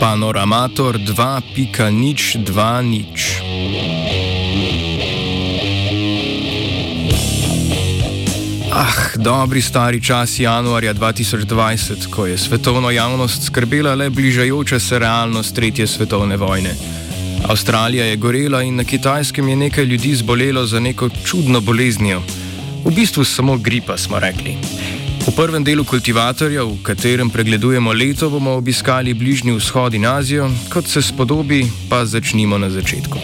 Panoramator 2.0.2.0 Ah, dobri stari čas januarja 2020, ko je svetovno javnost skrbela le bližajoča se realnost Tretje svetovne vojne. Avstralija je gorela in na kitajskem je nekaj ljudi zbolelo za neko čudno boleznijo. V bistvu samo gripa, smo rekli. V prvem delu kultivatorja, v katerem pregledujemo leto, bomo obiskali Bližnji vzhod in Azijo, kot se spodobi, pa začnimo na začetku.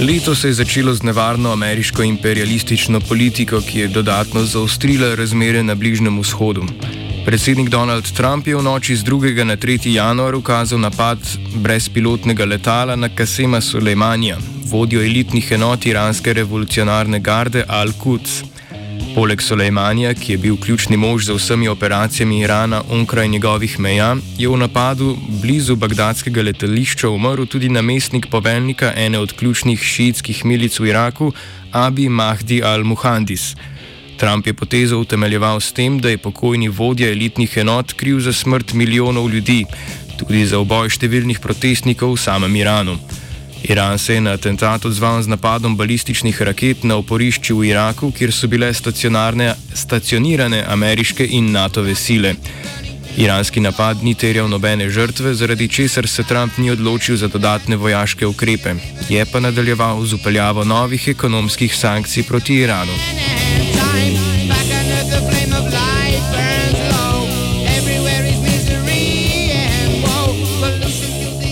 Leto se je začelo z nevarno ameriško imperialistično politiko, ki je dodatno zaostrila razmere na Bližnjem vzhodu. Predsednik Donald Trump je v noči z 2. na 3. januar ukazal napad brezpilotnega letala na Kasema Sulejmanja, vodjo elitnih enot iranske revolucionarne garde Al-Quds. Poleg Sulejmanja, ki je bil ključni mož za vsemi operacijami Irana onkraj njegovih meja, je v napadu blizu bagdadskega letališča umrl tudi namestnik poveljnika ene od ključnih šiitskih milic v Iraku, Abi Mahdi al-Muhandis. Trump je potezo utemeljeval s tem, da je pokojni vodja elitnih enot kriv za smrt milijonov ljudi, tudi za oboj številnih protestnikov v samem Iranu. Iran se je na atentat odzval z napadom balističnih raket na oporišči v Iraku, kjer so bile stacionirane ameriške in NATO-ve sile. Iranski napad ni terjal nobene žrtve, zaradi česar se Trump ni odločil za dodatne vojaške ukrepe, je pa nadaljeval z upeljavo novih ekonomskih sankcij proti Iranu.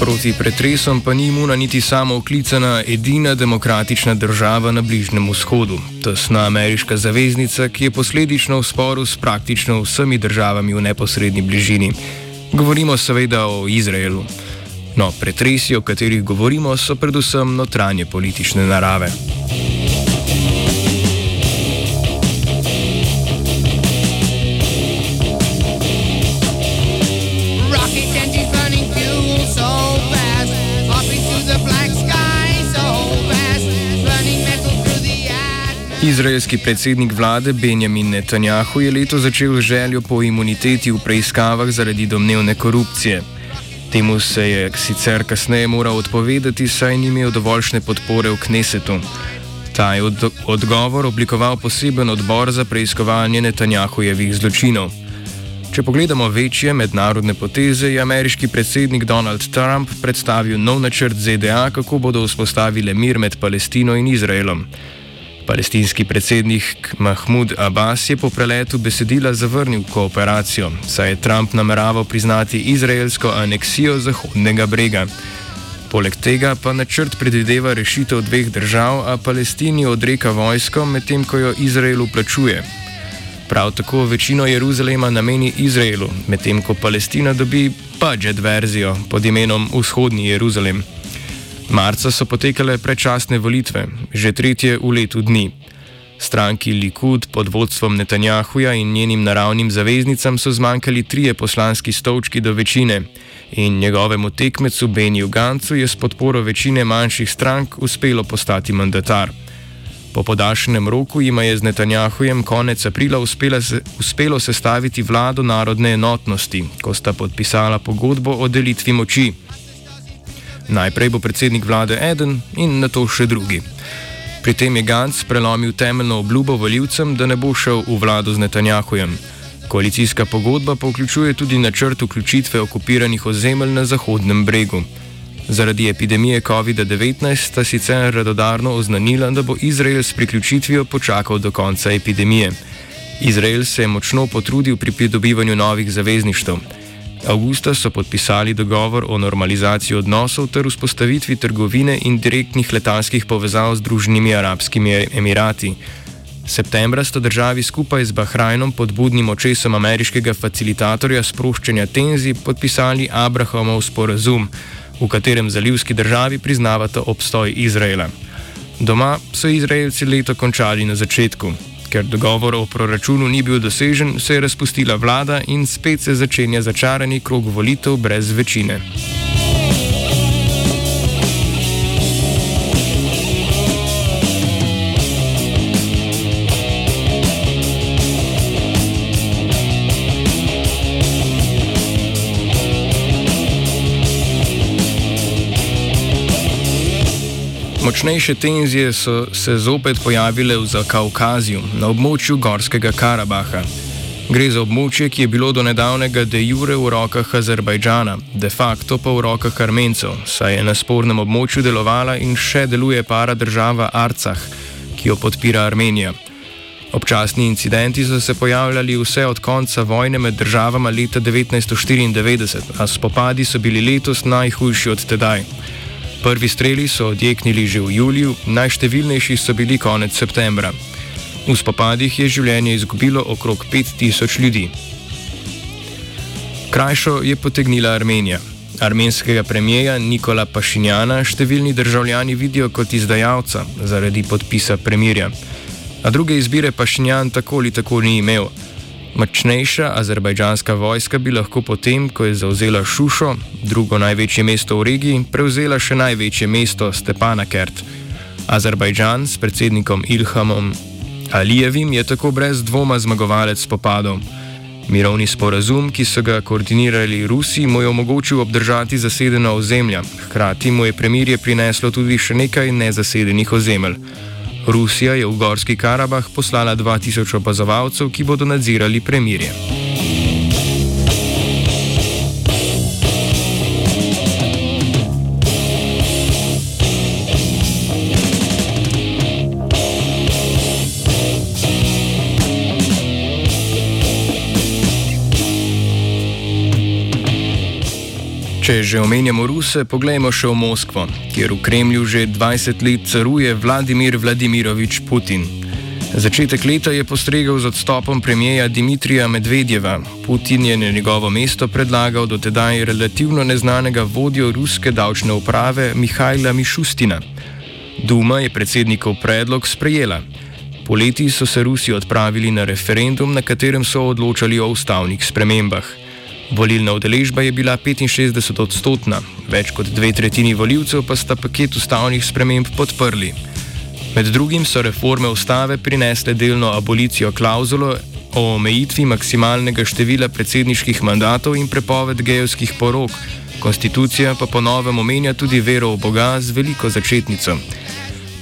Proti pretresom pa ni imuna niti samo oklicana edina demokratična država na Bližnjem vzhodu, tesna ameriška zaveznica, ki je posledično v sporu s praktično vsemi državami v neposrednji bližini. Govorimo seveda o Izraelu. No, pretresi, o katerih govorimo, so predvsem notranje politične narave. Izraelski predsednik vlade Benjamin Netanjahu je leto začel željo po imuniteti v preiskavah zaradi domnevne korupcije. Temu se je sicer kasneje moral odpovedati, saj ni imel dovoljšne podpore v Knesetu. Ta je od odgovor oblikoval poseben odbor za preiskovanje Netanjahujevih zločinov. Če pogledamo večje mednarodne poteze, je ameriški predsednik Donald Trump predstavil nov načrt ZDA, kako bodo vzpostavile mir med Palestino in Izraelom. Palestinski predsednik Mahmud Abbas je po preletu besedila zavrnil kooperacijo, saj je Trump nameraval priznati izraelsko aneksijo Zahodnega brega. Poleg tega pa načrt predvideva rešitev dveh držav, a Palestini odreka vojsko, medtem ko jo Izraelu plačuje. Prav tako večino Jeruzalema nameni Izraelu, medtem ko Palestina dobi budžet verzijo pod imenom Vzhodni Jeruzalem. Marca so potekale predčasne volitve, že tretje v letu dni. Stranki Likud pod vodstvom Netanjahuja in njenim naravnim zaveznicam so zmanjkali trije poslanski stolčki do večine in njegovemu tekmecu Beniju Gancu je s podporo večine manjših strank uspelo postati mandatar. Po podaljšanem roku jima je z Netanjahujem konec aprila se, uspelo sestaviti vlado narodne enotnosti, ko sta podpisala pogodbo o delitvi moči. Najprej bo predsednik vlade eden in na to še drugi. Pri tem je Gantz prelomil temeljno obljubo voljivcem, da ne bo šel v vlado z Netanjahujem. Koalicijska pogodba pa vključuje tudi načrt vključitve okupiranih ozemelj na Zahodnem bregu. Zaradi epidemije COVID-19 sta sicer radodarno oznanila, da bo Izrael s priključitvijo počakal do konca epidemije. Izrael se je močno potrudil pri pridobivanju novih zavezništv. Augusta so podpisali dogovor o normalizaciji odnosov ter vzpostavitvi trgovine in direktnih letalskih povezav z Združenimi arabskimi emirati. Septembra sta državi skupaj z Bahrajnom pod budnim očesom ameriškega facilitatorja sproščanja tenzij podpisali Abrahamov sporazum, v katerem zalivski državi priznavata obstoj Izraela. Doma so Izraelci leto končali na začetku. Ker dogovor o proračunu ni bil dosežen, se je razpustila vlada in spet se začenja začarani krog volitev brez večine. Močnejše tenzije so se zopet pojavile v Zakaukaziju, na območju Gorskega Karabaha. Gre za območje, ki je bilo do nedavnega de jure v rokah Azerbajdžana, de facto pa v rokah Armencev, saj je na spornem območju delovala in še deluje para država Arcah, ki jo podpira Armenija. Občasni incidenti so se pojavljali vse od konca vojne med državama leta 1994, a spopadi so bili letos najhujši od tedaj. Prvi streli so odjeknili že v juliju, najštevilnejši so bili konec septembra. V spopadih je življenje izgubilo okrog 5000 ljudi. Krajšo je potegnila Armenija. Armenskega premijeja Nikola Pašinjana številni državljani vidijo kot izdajalca zaradi podpisa premirja. A druge izbire Pašinjan tako ali tako ni imel. Močnejša azerbajdžanska vojska bi lahko potem, ko je zauzela Šušo, drugo največje mesto v regiji, prevzela še največje mesto Stepanakert. Azerbajdžan s predsednikom Ilhamom Alijevim je tako brez dvoma zmagovalec spopadov. Mirovni sporazum, ki so ga koordinirali Rusi, mu je omogočil obdržati zasedena ozemlja, hkrati mu je premirje prineslo tudi še nekaj nezasedenih ozemelj. Rusija je v Gorski Karabah poslala 2000 opazovalcev, ki bodo nadzirali premirje. Če že omenjamo Ruse, poglejmo še v Moskvo, kjer v Kremlju že 20 let caruje Vladimir Vladimirovič Putin. Začetek leta je postregel z odstopom premijeja Dimitrija Medvedjeva. Putin je na njegovo mesto predlagal dotedaj relativno neznanega vodjo ruske davčne uprave Mihajla Mišustina. Duma je predsednikov predlog sprejela. Poleti so se Rusi odpravili na referendum, na katerem so odločali o ustavnih spremembah. Volilna udeležba je bila 65 odstotna, več kot dve tretjini voljivcev pa sta paket ustavnih sprememb podprli. Med drugim so reforme ustave prinesle delno abolicijo klauzulo o omejitvi maksimalnega števila predsedniških mandatov in prepoved gejovskih porok, konstitucija pa ponovem omenja tudi vero v Boga z veliko začetnico.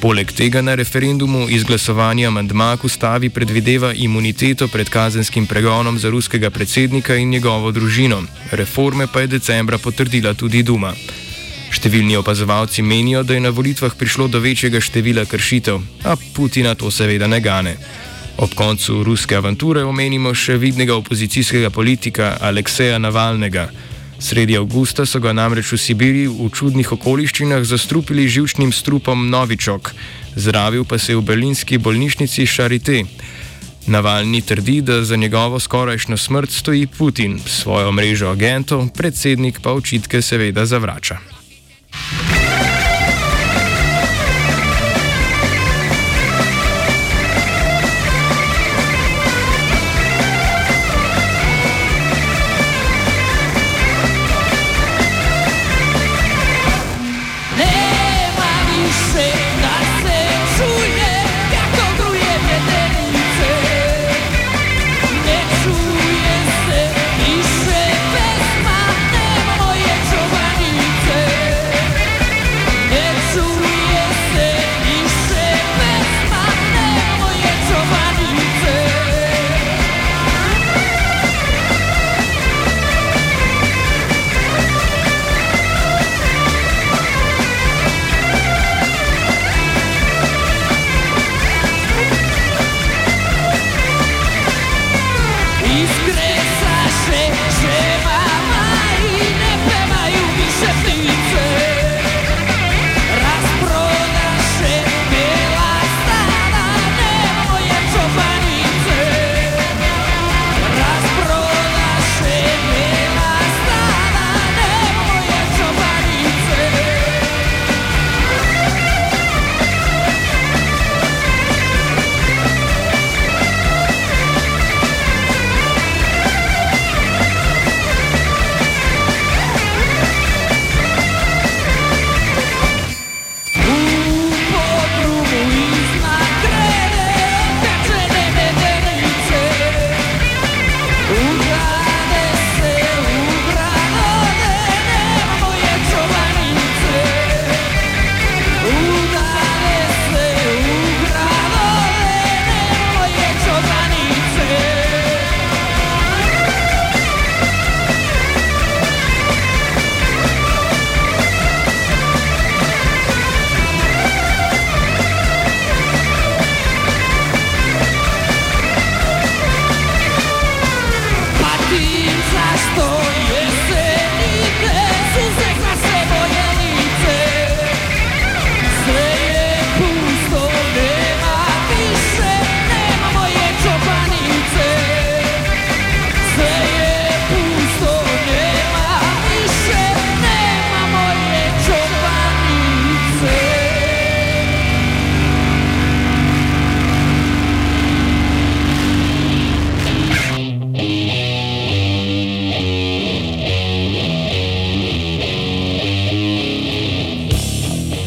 Poleg tega na referendumu izglasovanje amandma k ustavi predvideva imuniteto pred kazenskim pregonom za ruskega predsednika in njegovo družino. Reforme pa je decembra potrdila tudi Duma. Številni opazovalci menijo, da je na volitvah prišlo do večjega števila kršitev, a Putina to seveda ne gane. Ob koncu ruske avanture omenimo še vidnega opozicijskega politika Alekseja Navalnega. Sredi avgusta so ga namreč v Sibiriji v čudnih okoliščinah zastrupili živčnim strupom Novičok, zdravil pa se je v berlinski bolnišnici Charité. Navalni trdi, da za njegovo skorajšno smrt stoji Putin, svojo mrežo agentov, predsednik pa očitke seveda zavrača.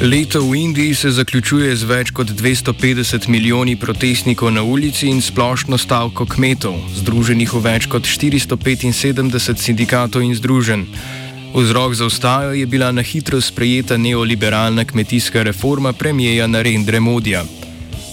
Leto v Indiji se zaključuje z več kot 250 milijoni protestnikov na ulici in splošno stavko kmetov, združenih v več kot 475 sindikatov in združenj. Vzrok za ustajo je bila na hitro sprejeta neoliberalna kmetijska reforma premijeja Narendra Modija.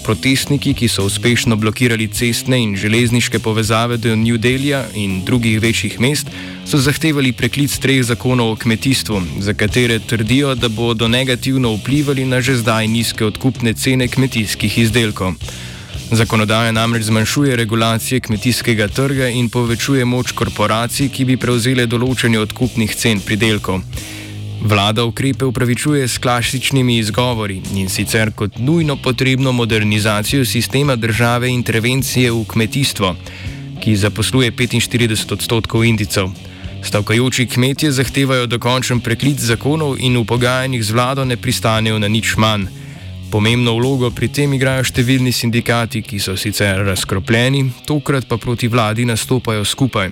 Protestniki, ki so uspešno blokirali cestne in železniške povezave do New Delhija in drugih večjih mest, so zahtevali preklic treh zakonov o kmetijstvu, za katere trdijo, da bodo negativno vplivali na že zdaj nizke odkupne cene kmetijskih izdelkov. Zakonodaja namreč zmanjšuje regulacije kmetijskega trga in povečuje moč korporacij, ki bi prevzele določanje odkupnih cen pridelkov. Vlada ukrepe upravičuje s klasičnimi izgovori in sicer kot nujno potrebno modernizacijo sistema države intervencije v kmetijstvo, ki zaposluje 45 odstotkov indicov. Stavkajoči kmetje zahtevajo dokončen preklic zakonov in v pogajanjih z vlado ne pristanejo na nič manj. Pomembno vlogo pri tem igrajo številni sindikati, ki so sicer razkropljeni, tokrat pa proti vladi nastopajo skupaj.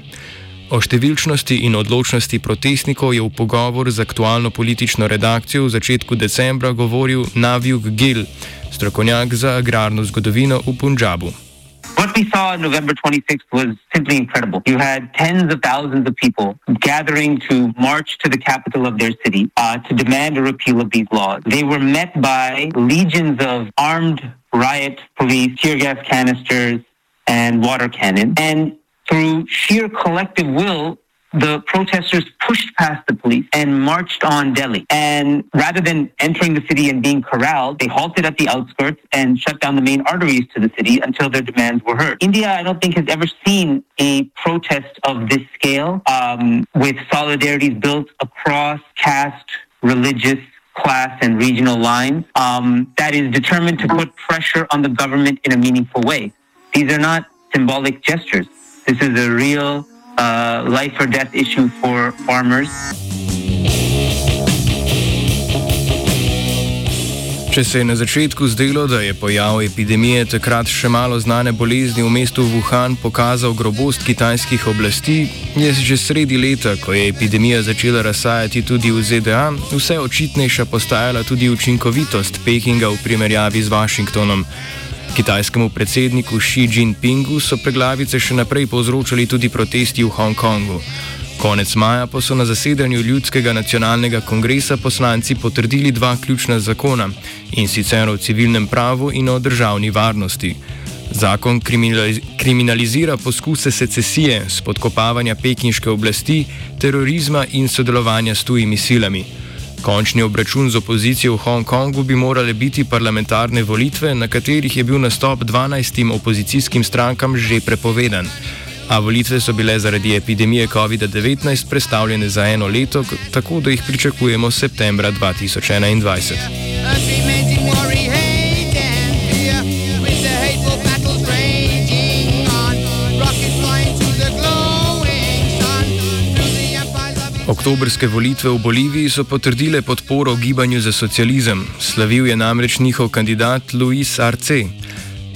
O številčnosti in odločnosti protestnikov je v pogovor z aktualno politično redakcijo v začetku decembra govoril Navjuk Gil, strokovnjak za agrarno zgodovino v Punjabu. What we saw on November 26th was simply incredible. You had tens of thousands of people gathering to march to the capital of their city uh, to demand a repeal of these laws. They were met by legions of armed riot police, tear gas canisters, and water cannon. And through sheer collective will, the protesters pushed past the police and marched on Delhi. And rather than entering the city and being corralled, they halted at the outskirts and shut down the main arteries to the city until their demands were heard. India, I don't think, has ever seen a protest of this scale um, with solidarities built across caste, religious, class, and regional lines um, that is determined to put pressure on the government in a meaningful way. These are not symbolic gestures. This is a real uh, life or death issue for farmers. Če se je na začetku zdelo, da je pojav epidemije takrat še malo znane bolezni v mestu Wuhan pokazal grobost kitajskih oblasti, je že sredi leta, ko je epidemija začela razsajati tudi v ZDA, vse očitnejša postajala tudi učinkovitost Pekinga v primerjavi z Washingtonom. Kitajskemu predsedniku Xi Jinpingu so preglavice še naprej povzročali tudi protesti v Hongkongu. Konec maja pa so na zasedanju Ljudskega nacionalnega kongresa poslanci potrdili dva ključna zakona in sicer o civilnem pravu in o državni varnosti. Zakon kriminalizira poskuse secesije, spodkopavanja pekinške oblasti, terorizma in sodelovanja s tujimi silami. Končni obračun z opozicijo v Hongkongu bi morale biti parlamentarne volitve, na katerih je bil nastop 12 opozicijskim strankam že prepovedan. A volitve so bile zaradi epidemije COVID-19 predstavljene za eno leto, tako da jih pričakujemo septembra 2021. Oktobrske volitve v Boliviji so potrdile podporo gibanju za socializem. Slavil je namreč njihov kandidat Luis Arce.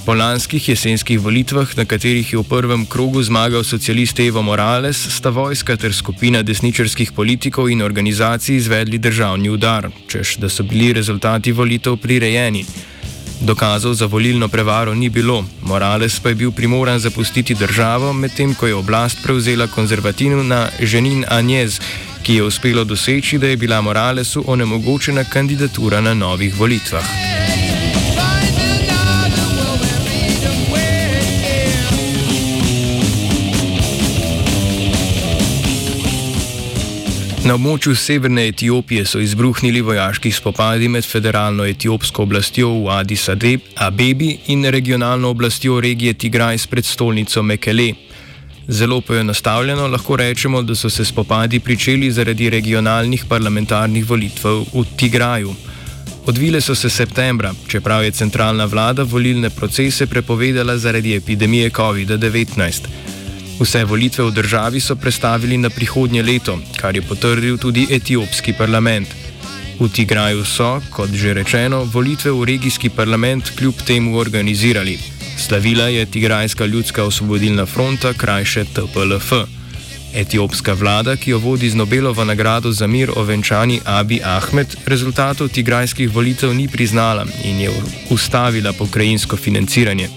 Po lanskih jesenskih volitvah, na katerih je v prvem krogu zmagal socialist Evo Morales, sta vojska ter skupina desničarskih politikov in organizacij izvedli državni udar, čež da so bili rezultati volitev prirejeni. Dokazov za volilno prevaro ni bilo, Morales pa je bil primoran zapustiti državo, medtem ko je oblast prevzela konzervativna Ženin Anjez, ki je uspelo doseči, da je bila Moralesu onemogočena kandidatura na novih volitvah. Na območju severne Etiopije so izbruhnili vojaški spopadi med federalno etiopsko oblastjo v Addis Abebi in regionalno oblastjo regije Tigraj s predstolnico Mekele. Zelo poenostavljeno lahko rečemo, da so se spopadi pričeli zaradi regionalnih parlamentarnih volitev v Tigraju. Odvile so se septembra, čeprav je centralna vlada volilne procese prepovedala zaradi epidemije COVID-19. Vse volitve v državi so prestavili na prihodnje leto, kar je potrdil tudi etiopski parlament. V Tigraju so, kot že rečeno, volitve v regijski parlament kljub temu organizirali. Slavila je Tigrajska ljudska osvobodilna fronta, krajše TPLF. Etiopska vlada, ki jo vodi z Nobelovo nagrado za mir ovenčani Abi Ahmed, rezultatov tigrajskih volitev ni priznala in je ustavila pokrajinsko financiranje.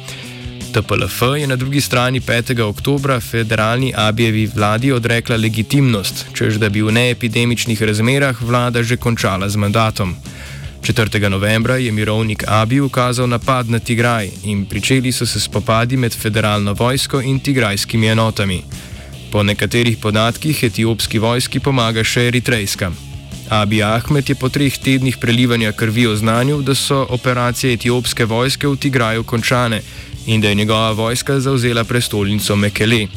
TPLF je na drugi strani 5. oktobra federalni Abijevi vladi odrekla legitimnost, čež da bi v neepidemičnih razmerah vlada že končala z mandatom. 4. novembra je mirovnik Abi ukazal napad na Tigraj in pričeli so se spopadi med federalno vojsko in tigrajskimi enotami. Po nekaterih podatkih etiopski vojski pomaga še eritrejska. Abi Ahmed je po treh tednih prelivanja krvi oznanil, da so operacije etiopske vojske v Tigraju končane in da je njegova vojska zauzela prestolnico Mekele.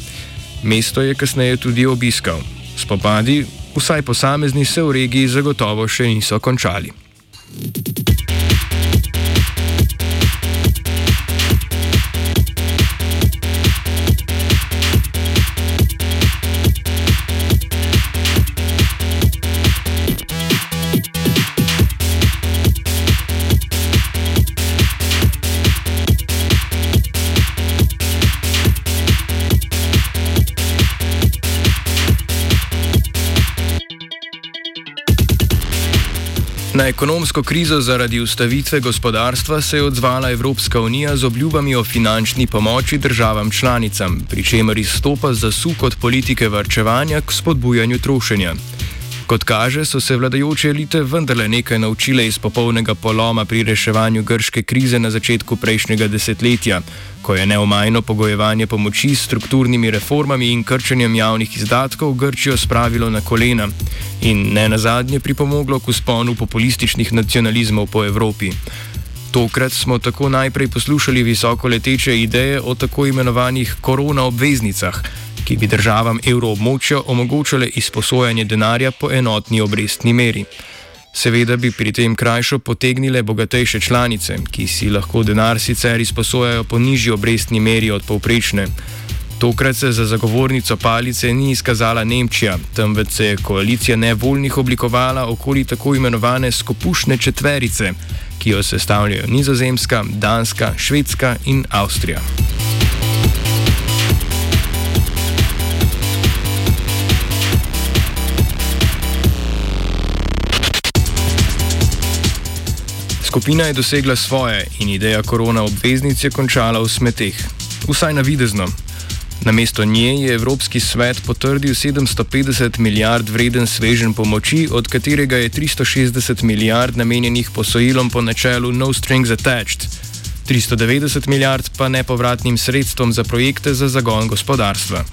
Mesto je kasneje tudi obiskal. Spopadi, vsaj posamezni, se v regiji zagotovo še niso končali. Na ekonomsko krizo zaradi ustavitve gospodarstva se je odzvala Evropska unija z obljubami o finančni pomoči državam članicam, pri čemer izstopa zasuk od politike varčevanja k spodbujanju trošenja. Kot kaže, so se vladajoče elite vendarle nekaj naučile iz popolnega poloma pri reševanju grške krize na začetku prejšnjega desetletja, ko je neomajno pogojevanje pomoči s strukturnimi reformami in krčenjem javnih izdatkov Grčijo spravilo na kolena in ne nazadnje pripomoglo k usponu populističnih nacionalizmov po Evropi. Tokrat smo tako najprej poslušali visoko leteče ideje o tako imenovanih korona obveznicah ki bi državam evroobmočja omogočale izposojanje denarja po enotni obrestni meri. Seveda bi pri tem krajšo potegnile bogatejše članice, ki si lahko denar sicer izposojajo po nižji obrestni meri od povprečne. Tokrat se za zagovornico palice ni izkazala Nemčija, temveč se je koalicija nevoljnih oblikovala okoli tako imenovane skupušne četverice, ki jo sestavljajo Nizozemska, Danska, Švedska in Avstrija. Skupina je dosegla svoje in ideja korona obveznic je končala v smeteh. Vsaj navidezno. Namesto nje je Evropski svet potrdil 750 milijard vreden svežen pomoči, od katerega je 360 milijard namenjenih posojilom po načelu No Strings Attached, 390 milijard pa nepovratnim sredstvom za projekte za zagon gospodarstva.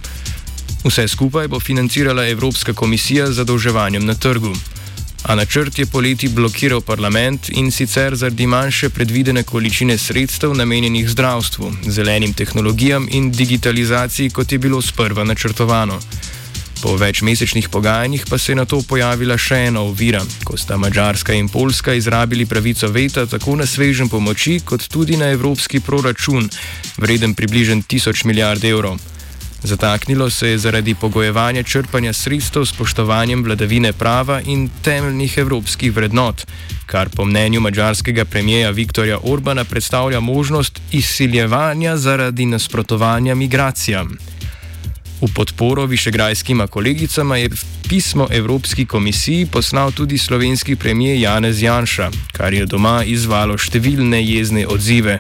Vse skupaj bo financirala Evropska komisija z zadolževanjem na trgu. A načrt je poleti blokiral parlament in sicer zaradi manjše predvidene količine sredstev namenjenih zdravstvu, zelenim tehnologijam in digitalizaciji, kot je bilo sprva načrtovano. Po večmesečnih pogajanjih pa se je na to pojavila še ena ovira, ko sta Mačarska in Poljska izrabili pravico veta tako na svežen pomoči, kot tudi na evropski proračun, vreden približno 1000 milijard evrov. Zataknilo se je zaradi pogojevanja črpanja sredstev s spoštovanjem vladavine prava in temeljnih evropskih vrednot, kar po mnenju mađarskega premijeja Viktorja Orbana predstavlja možnost izsiljevanja zaradi nasprotovanja migracijam. V podporo višegrajskima kolegicama je pismo Evropski komisiji poslal tudi slovenski premijer Janez Janša, kar je doma izvalo številne jezne odzive,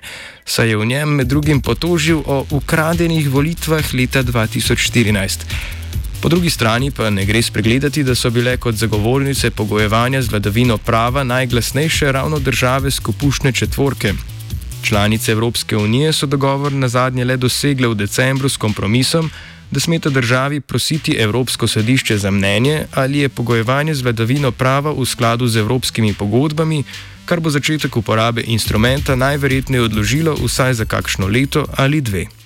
saj je v njem med drugim potožil o ukradenih volitvah leta 2014. Po drugi strani pa ne gre spregledati, da so bile kot zagovornice pogojevanja z vladavino prava najglasnejše ravno države skupušne četvorke. Članice Evropske unije so dogovor na zadnje le dosegle v decembru s kompromisom, da smete državi prositi Evropsko sodišče za mnenje, ali je pogojevanje z vladavino prava v skladu z evropskimi pogodbami, kar bo začetek uporabe instrumenta najverjetneje odložilo vsaj za kakšno leto ali dve.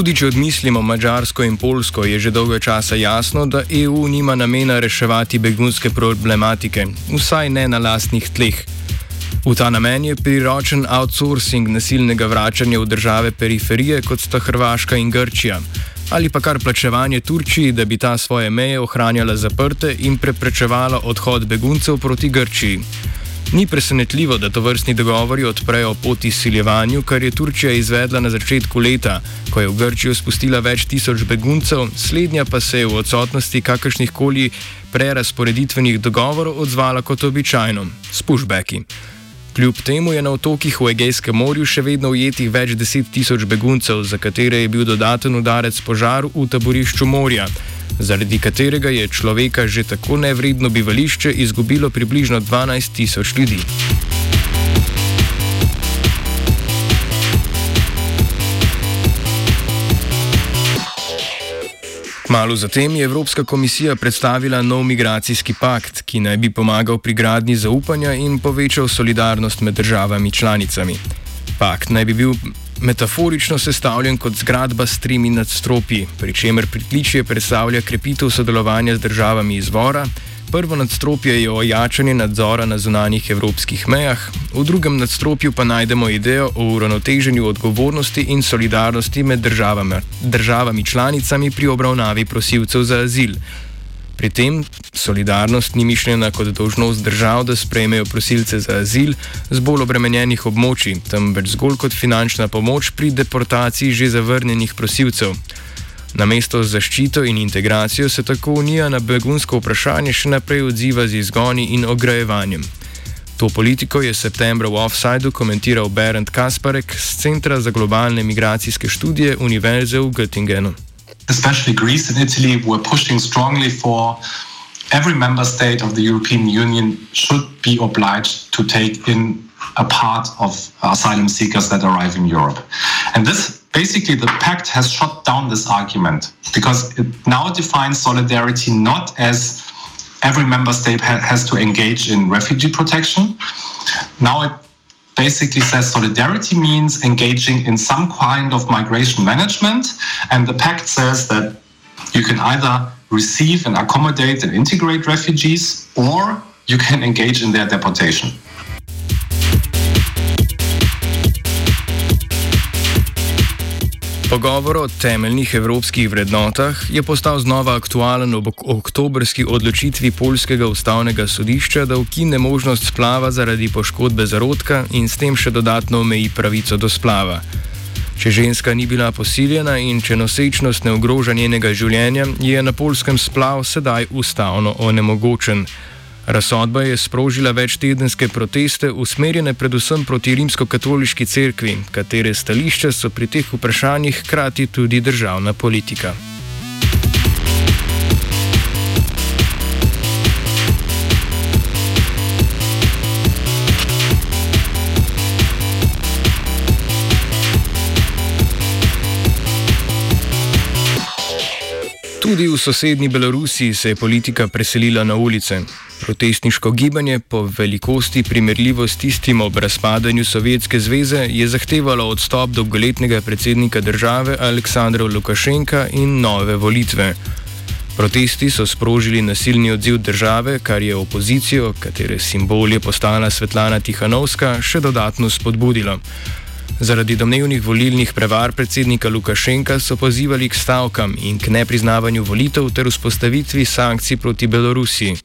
Tudi če odmislimo Mačarsko in Polsko, je že dolgo časa jasno, da EU nima namena reševati begunske problematike, vsaj ne na lastnih tleh. V ta namen je priročen outsourcing nasilnega vračanja v države periferije, kot sta Hrvaška in Grčija, ali pa kar plačevanje Turčiji, da bi ta svoje meje ohranjala zaprte in preprečevala odhod beguncev proti Grčiji. Ni presenetljivo, da to vrstni dogovori odprejo pot izsiljevanju, kar je Turčija izvedla na začetku leta, ko je v Grčijo spustila več tisoč beguncev, slednja pa se je v odsotnosti kakršnih koli prerasporeditvenih dogovorov odzvala kot običajno - s pushbacki. Kljub temu je na otokih v Egejskem morju še vedno ujetih več deset tisoč beguncev, za katere je bil dodaten udarec požar v taborišču morja zaradi katerega je človeka že tako nevredno bivališče izgubilo približno 12 tisoč ljudi. Malo zatem je Evropska komisija predstavila nov migracijski pakt, ki naj bi pomagal pri gradnji zaupanja in povečal solidarnost med državami članicami. Pakt naj bi bil metaforično sestavljen kot zgradba s tremi nadstropji, pri čemer pritličje predstavlja krepitev sodelovanja z državami izvora. Prvo nadstropje je ojačanje nadzora na zunanjih evropskih mejah, v drugem nadstropju pa najdemo idejo o uravnoteženju odgovornosti in solidarnosti med državami, državami članicami pri obravnavi prosilcev za azil. Pri tem solidarnost ni mišljena kot dožnost držav, da sprejmejo prosilce za azil z bolj obremenjenih območij, temveč zgolj kot finančna pomoč pri deportaciji že zavrnjenih prosilcev. Na mesto zaščito in integracijo se tako Unija na begunsko vprašanje še naprej odziva z izgoni in ograjevanjem. To politiko je septembra v Offsideu komentiral Berend Kasparek z Centra za globalne migracijske študije Univerze v Göttingenu. especially Greece and Italy, were pushing strongly for every member state of the European Union should be obliged to take in a part of asylum seekers that arrive in Europe. And this basically, the pact has shut down this argument because it now defines solidarity not as every member state ha- has to engage in refugee protection. Now it basically says solidarity means engaging in some kind of migration management, and the pact says that you can either receive and accommodate and integrate refugees, or you can engage in their deportation. Pogovor o temeljnih evropskih vrednotah je postal znova aktualen ob oktobrski odločitvi Polskega ustavnega sodišča, da ukine možnost splava zaradi poškodbe zarodka in s tem še dodatno omeji pravico do splava. Če ženska ni bila posiljena in če nosečnost ne ogroža njenega življenja, je na polskem splav sedaj ustavno onemogočen. Razsodba je sprožila večtedenske proteste, usmerjene predvsem proti rimsko-katoliški cerkvi, katere stališče so pri teh vprašanjih hkrati tudi državna politika. Tudi v sosednji Belorusiji se je politika preselila na ulice. Protestniško gibanje po velikosti primerljivo s tistim ob razpadanju Sovjetske zveze je zahtevalo odstop dolgoletnega predsednika države Aleksandra Lukašenka in nove volitve. Protesti so sprožili nasilni odziv države, kar je opozicijo, katere simbol je postala Svetlana Tihanovska, še dodatno spodbudilo. Zaradi domnevnih volilnih prevar predsednika Lukašenka so pozivali k stavkam in k nepriznavanju volitev ter vzpostavitvi sankcij proti Belorusiji.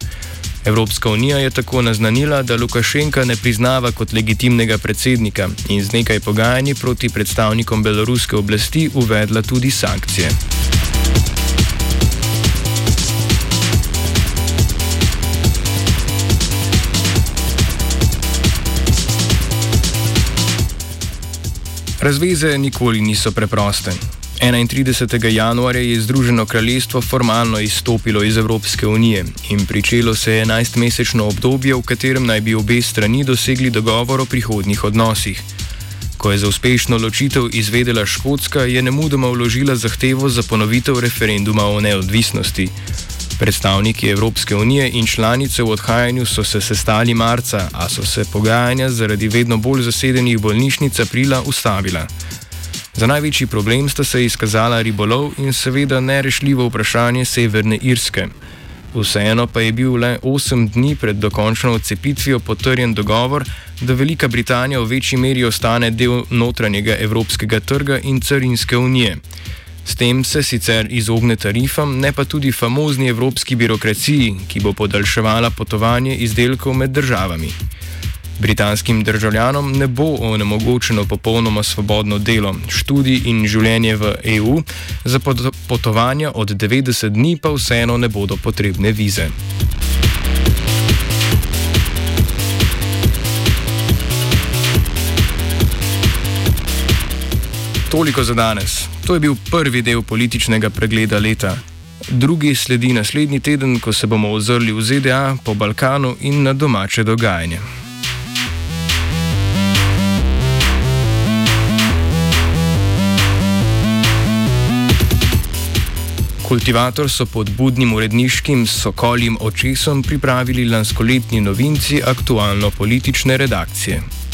Evropska unija je tako naznanila, da Lukašenka ne priznava kot legitimnega predsednika in z nekaj pogajanji proti predstavnikom beloruske oblasti uvedla tudi sankcije. Razveze nikoli niso preproste. 31. januarja je Združeno kraljestvo formalno izstopilo iz Evropske unije in pričelo se je 11-mesečno obdobje, v katerem naj bi obe strani dosegli dogovor o prihodnjih odnosih. Ko je za uspešno ločitev izvedela Škotska, je nemudoma vložila zahtevo za ponovitev referenduma o neodvisnosti. Predstavniki Evropske unije in članice v odhajanju so se sestali marca, a so se pogajanja zaradi vedno bolj zasedenih bolnišnic aprila ustavila. Za največji problem sta se izkazala ribolov in seveda nerešljivo vprašanje Severne Irske. Vseeno pa je bil le 8 dni pred dokončno odcepitvijo potrjen dogovor, da Velika Britanija v večji meri ostane del notranjega evropskega trga in carinske unije. S tem se sicer izogne tarifam, ne pa tudi famozni evropski birokraciji, ki bo podaljševala potovanje izdelkov med državami. Britanskim državljanom ne bo onemogočeno popolnoma svobodno delo, študij in življenje v EU, za potovanja od 90 dni pa vseeno ne bodo potrebne vize. Toliko za danes. To je bil prvi del političnega pregleda leta. Drugi sledi naslednji teden, ko se bomo ozrli v ZDA, po Balkanu in na domače dogajanje. Kultivator so pod budnim uredniškim sokoljim očesom pripravili lanskoletni novinci aktualno-politične redakcije.